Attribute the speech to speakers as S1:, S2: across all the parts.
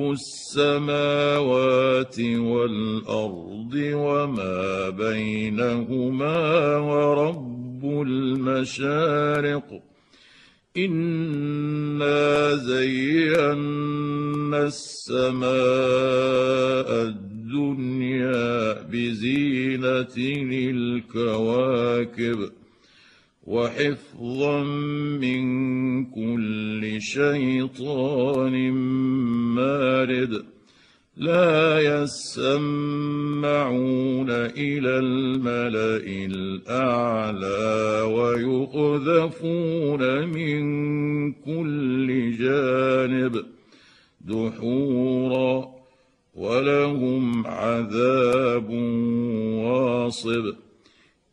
S1: السماوات والأرض وما بينهما ورب المشارق. انا زينا السماء الدنيا بزينه الكواكب وحفظا من كل شيطان مارد لا يسمعون إلى الملأ الأعلى ويقذفون من كل جانب دحورا ولهم عذاب واصب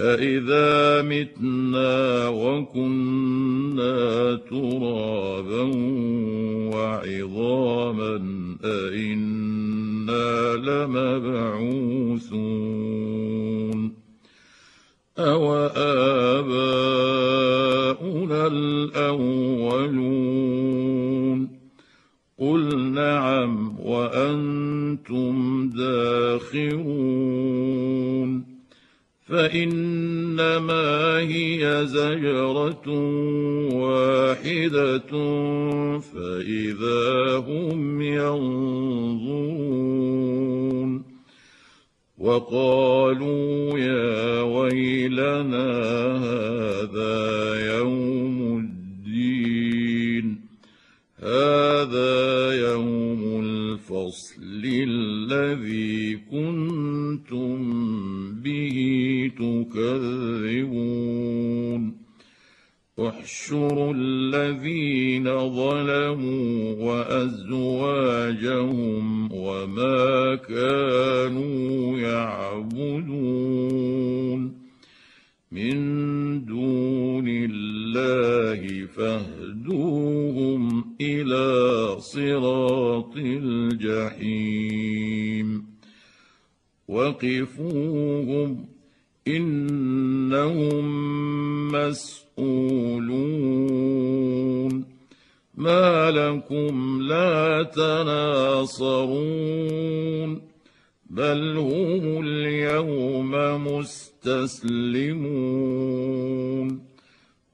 S1: أإذا متنا وكنا ترابا وعظاما أإنا لمبعوثون أوآباؤنا الأولون قل نعم وأنتم داخرون فإنما هي زجرة واحدة فإذا هم ينظرون. وقالوا يا ويلنا هذا يوم الدين هذا الفصل الذي كنتم به تكذبون احشروا الذين ظلموا وازواجهم وما كانوا يعبدون من دون الله فاهدوهم إلى صراط الجحيم. وقفوهم إنهم مسئولون ما لكم لا تناصرون. بل هم اليوم مستسلمون.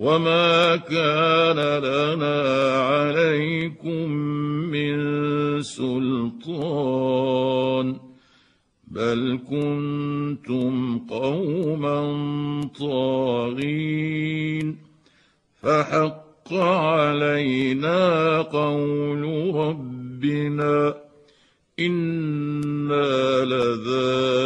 S1: وما كان لنا عليكم من سلطان بل كنتم قوما طاغين فحق علينا قول ربنا أنا لذائقون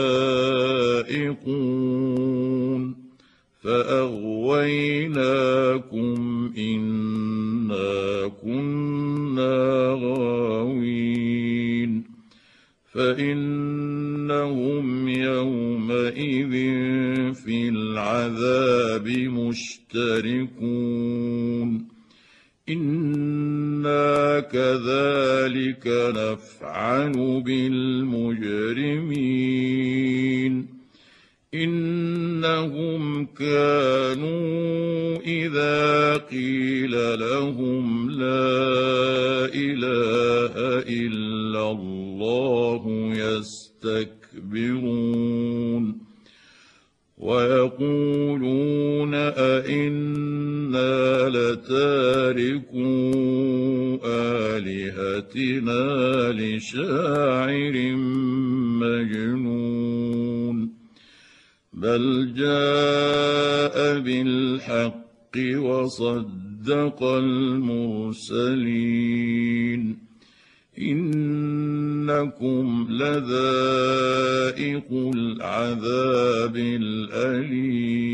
S1: أئنا لتاركو آلهتنا لشاعر مجنون بل جاء بالحق وصدق المرسلين انكم لذائق العذاب الاليم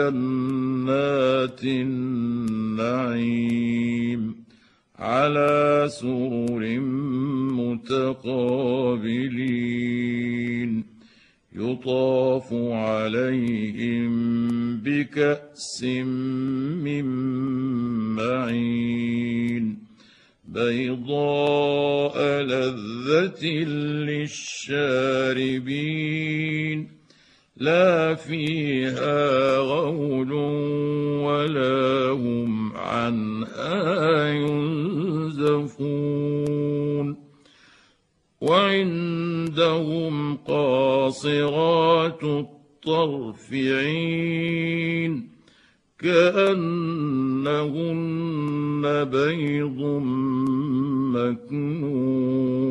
S1: جنات النعيم على سرر متقابلين يطاف عليهم بكأس من معين بيضاء لذة للشاربين لا فيها غول ولا هم عنها ينزفون. وعندهم قاصرات الطرف عين كأنهن بيض مكنون.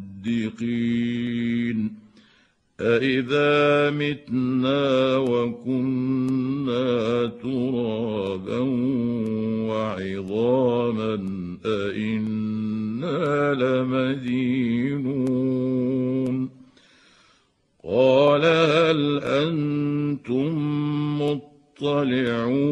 S1: أإذا متنا وكنا ترابا وعظاما أئنا لمدينون. قال هل أنتم مطلعون؟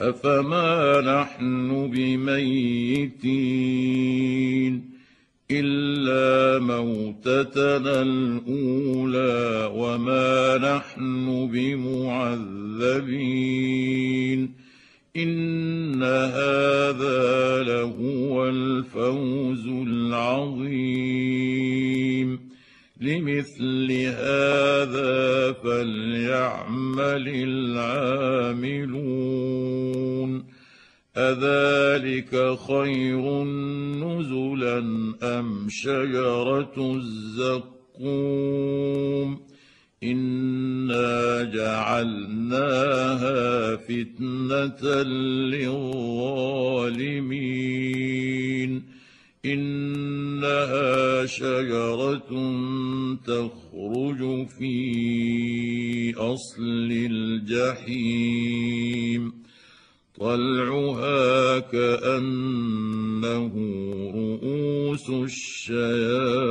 S1: أفما نحن بميتين إلا موتتنا الأولى وما نحن بمعذبين إن هذا لهو الفوز العظيم لمثل هذا فليعمل العاملون. أذلك خير نزلا أم شجرة الزقوم؟ إنا جعلناها فتنة للظالمين. إنها شجرة تخرج في أصل الجحيم طلعها كأنه رؤوس الشياطين.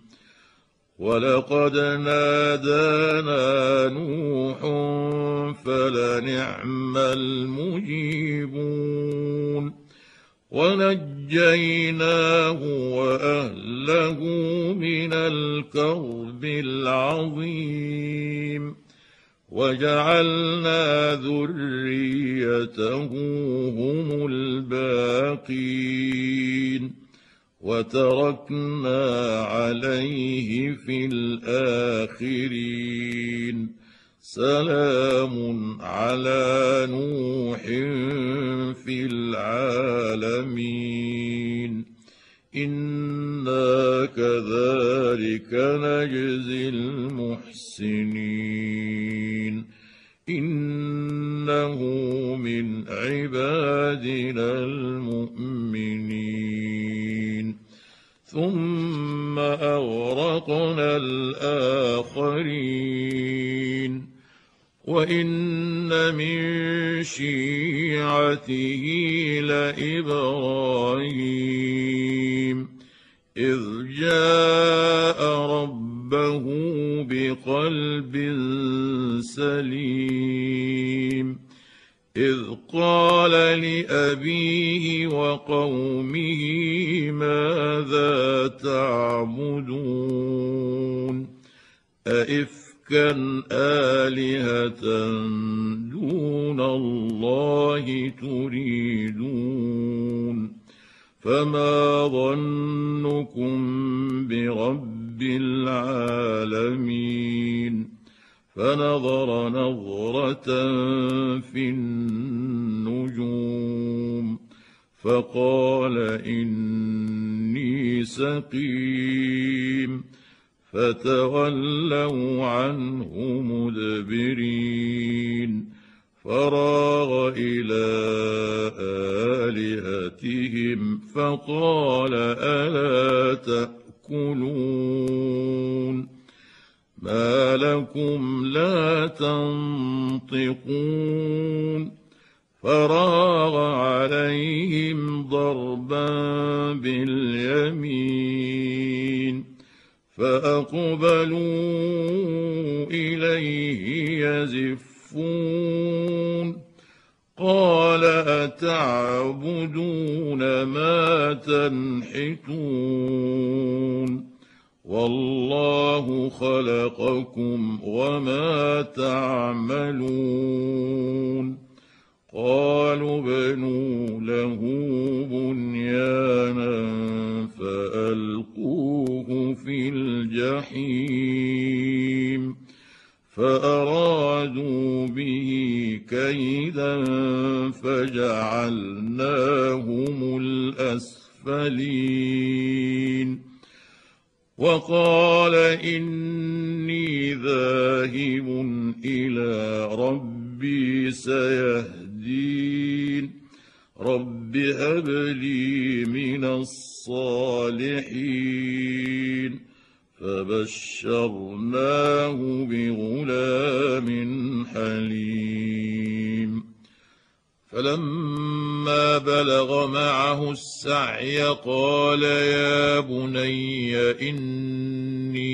S1: ولقد نادانا نوح فلنعم المجيبون ونجيناه وأهله من الكرب العظيم وجعلنا ذريته هم الباقين وتركنا عليه في الآخرين. سلام على نوح في العالمين. إنا كذلك نجزي المحسنين. إنه من عبادنا المؤمنين. ثم اغرقنا الآخرين. وإن من شيعته لإبراهيم. إذ جاء ربه بقلب سليم. إذ قال لأبيه وقومه ماذا تعبدون؟ أئف أفكا آلهة دون الله تريدون؟ فما ظنكم برب العالمين؟ فنظر نظرة في النجوم فقال إني سقيم فتولوا عنه مدبرين فراغ إلى آلهتهم فقال ألا تأكلون ما لكم لا تنطقون فراغ عليهم ضربا باليمين فأقبلوا إليه يزفون قال أتعبدون ما تنحتون والله خلقكم وما تعملون. قالوا بنوا له بنيانا فألقوه في الجحيم. فأرادوا به كيدا فجعلناهم الأسفلين. وقال إني ذاهب إلى ربي سيهدين. رب هب لي من الصالحين. فبشرناه بغلام حليم. فلما بلغ معه السعي قال يا بني إني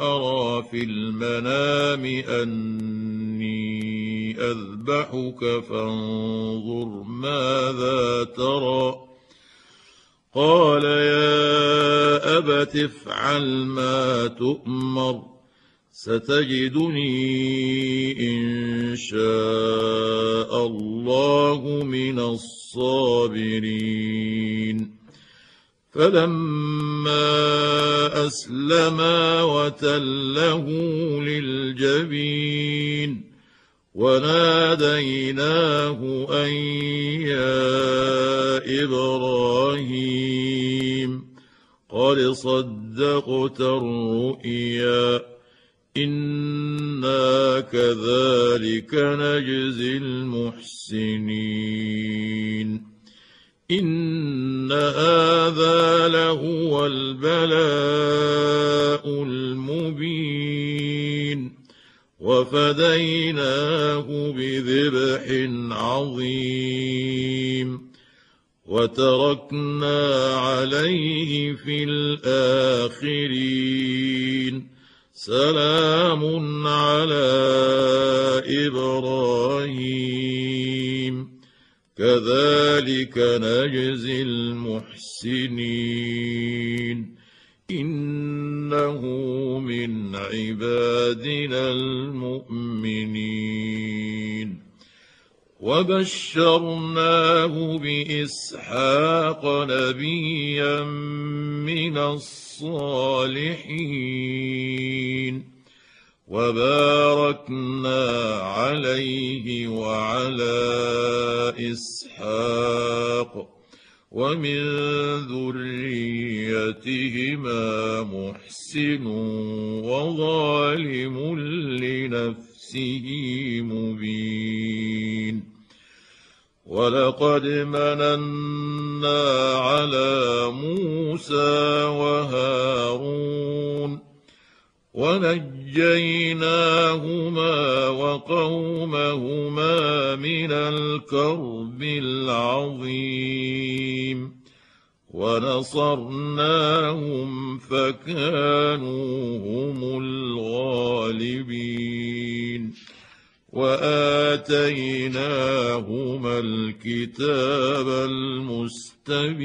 S1: أرى في المنام أني أذبحك فانظر ماذا ترى. قال يا أبت افعل ما تؤمر. ستجدني إن شاء الله من الصابرين. فلما أسلما وتله للجبين وناديناه أن يا إبراهيم قد صدقت الرؤيا. أنا كذلك نجزي المحسنين ان هذا لهو البلاء المبين وفديناه بذبح عظيم وتركنا عليه في الاخرين سلام على إبراهيم. كذلك نجزي المحسنين. إنه من عبادنا المؤمنين. وبشرناه بإسحاق نبيا من الصالحين. وباركنا عليه وعلى إسحاق ومن ذريتهما محسن وظالم لنفسه مبين. ولقد مننا على موسى وهارون ونجيناهما وقومهما من الكرب العظيم ونصرناهم فكانوا هم الغالبين وآتيناهما الكتاب المستبين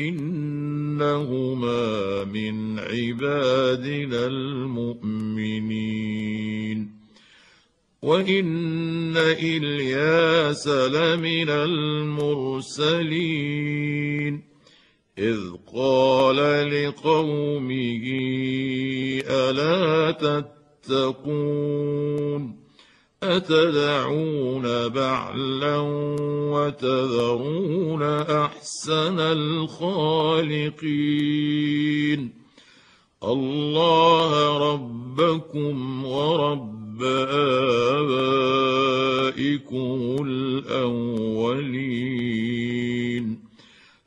S1: إنهما من عبادنا المؤمنين. وإن إلياس لمن المرسلين. إذ قال لقومه ألا تتقون؟ أتدعون بعلا وتذرون أحسن الخالقين. الله ربكم ورب آبائكم الأولين.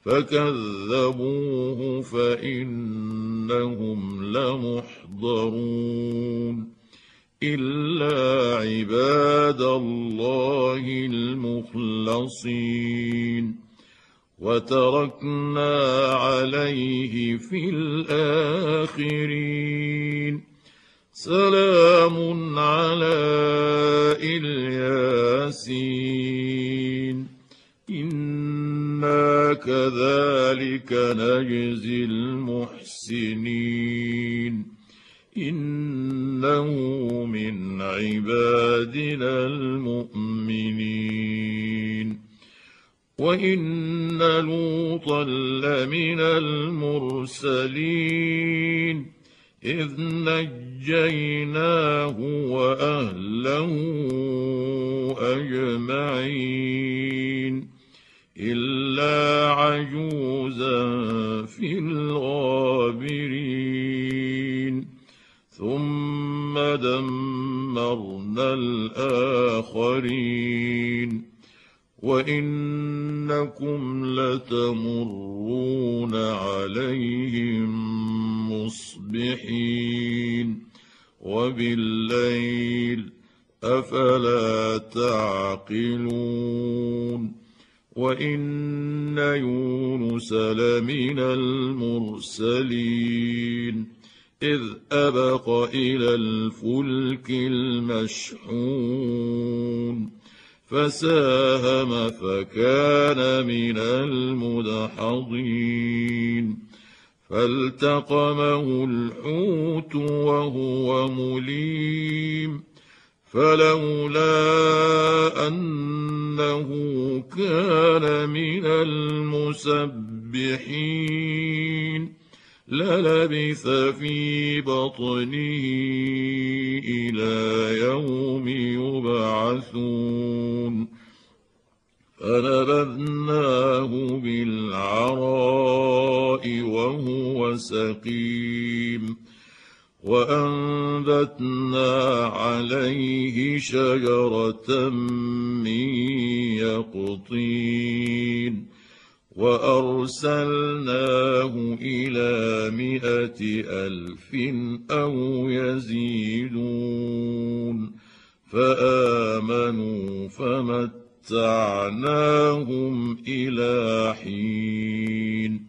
S1: فكذبوه فإنهم لمحضرون. إلا عباد الله المخلصين. وتركنا عليه في الآخرين. سلام على إلياسين. إنا كذلك نجزي المحسنين. إنه من عبادنا المؤمنين. وإن لوطا لمن المرسلين. إذ نجيناه وأهله أجمعين. إلا عجوزا في الغابرين. ثم دمرنا الاخرين وانكم لتمرون عليهم مصبحين وبالليل افلا تعقلون وان يونس لمن المرسلين إذ أبق إلى الفلك المشحون فساهم فكان من المدحضين فالتقمه الحوت وهو مليم فلولا أنه كان من المسبحين للبث في بطنه إلى يوم يبعثون. فنبذناه بالعراء وهو سقيم. وأنبتنا عليه شجرة من يقطين. وأرسلناه إلى مائه ألف أو يزيدون فآمنوا فمتعناهم إلى حين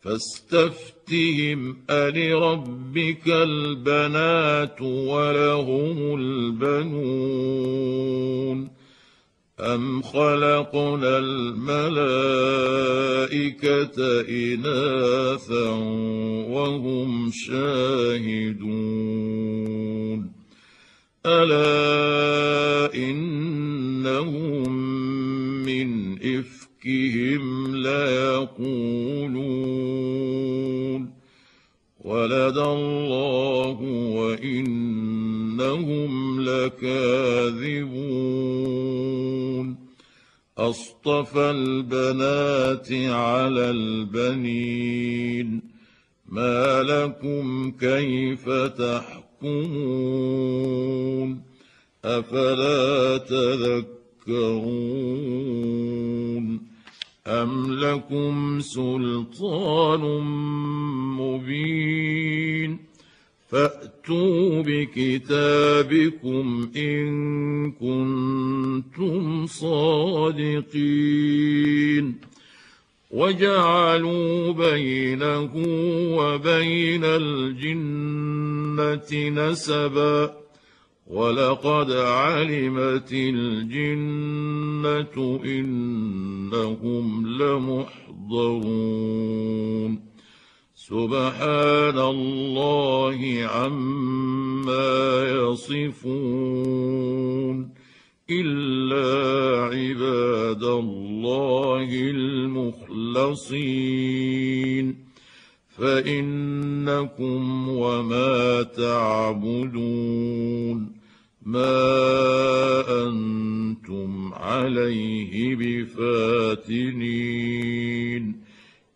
S1: فاستفتهم ألربك البنات ولهم البنون أم خلقنا الملائكة إناثا وهم شاهدون ألا إنهم من إفكهم ليقولون ولد الله وإنهم لكاذبون أصطفى البنات على البنين. ما لكم كيف تحكمون؟ أفلا تذكرون؟ أم لكم سلطان مبين؟ فأتوا بكتابكم إن كنتم صادقين وجعلوا بينه وبين الجنة نسبا ولقد علمت الجنة إنهم لمحضرون سبحان الله عما يصفون إلا عباد الله المخلصين. فإنكم وما تعبدون. ما أنتم عليه بفاتنين.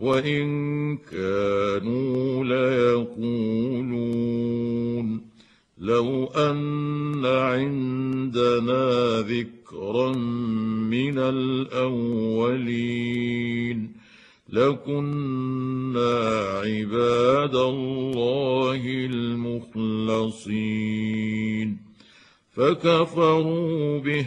S1: وإن كانوا ليقولون. لو أن عندنا ذكرا من الأولين لكنا عباد الله المخلصين. فكفروا به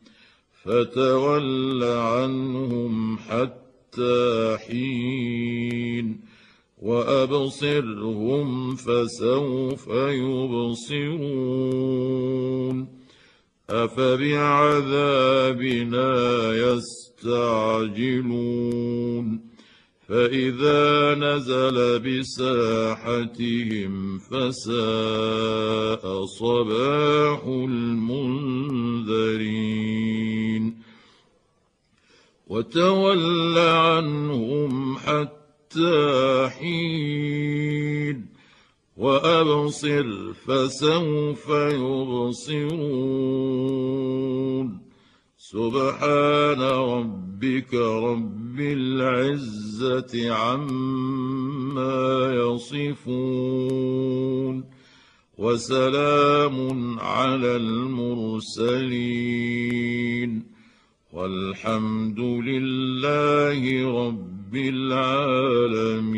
S1: فتول عنهم حتى حين وأبصرهم فسوف يبصرون أفبعذابنا يستعجلون فإذا نزل بساحتهم فساء صباح المنذرين وتول عنهم حتى حين وأبصر فسوف يبصرون سبحان ربك رب العزة عما يصفون وسلام على المرسلين والحمد لله رب العالمين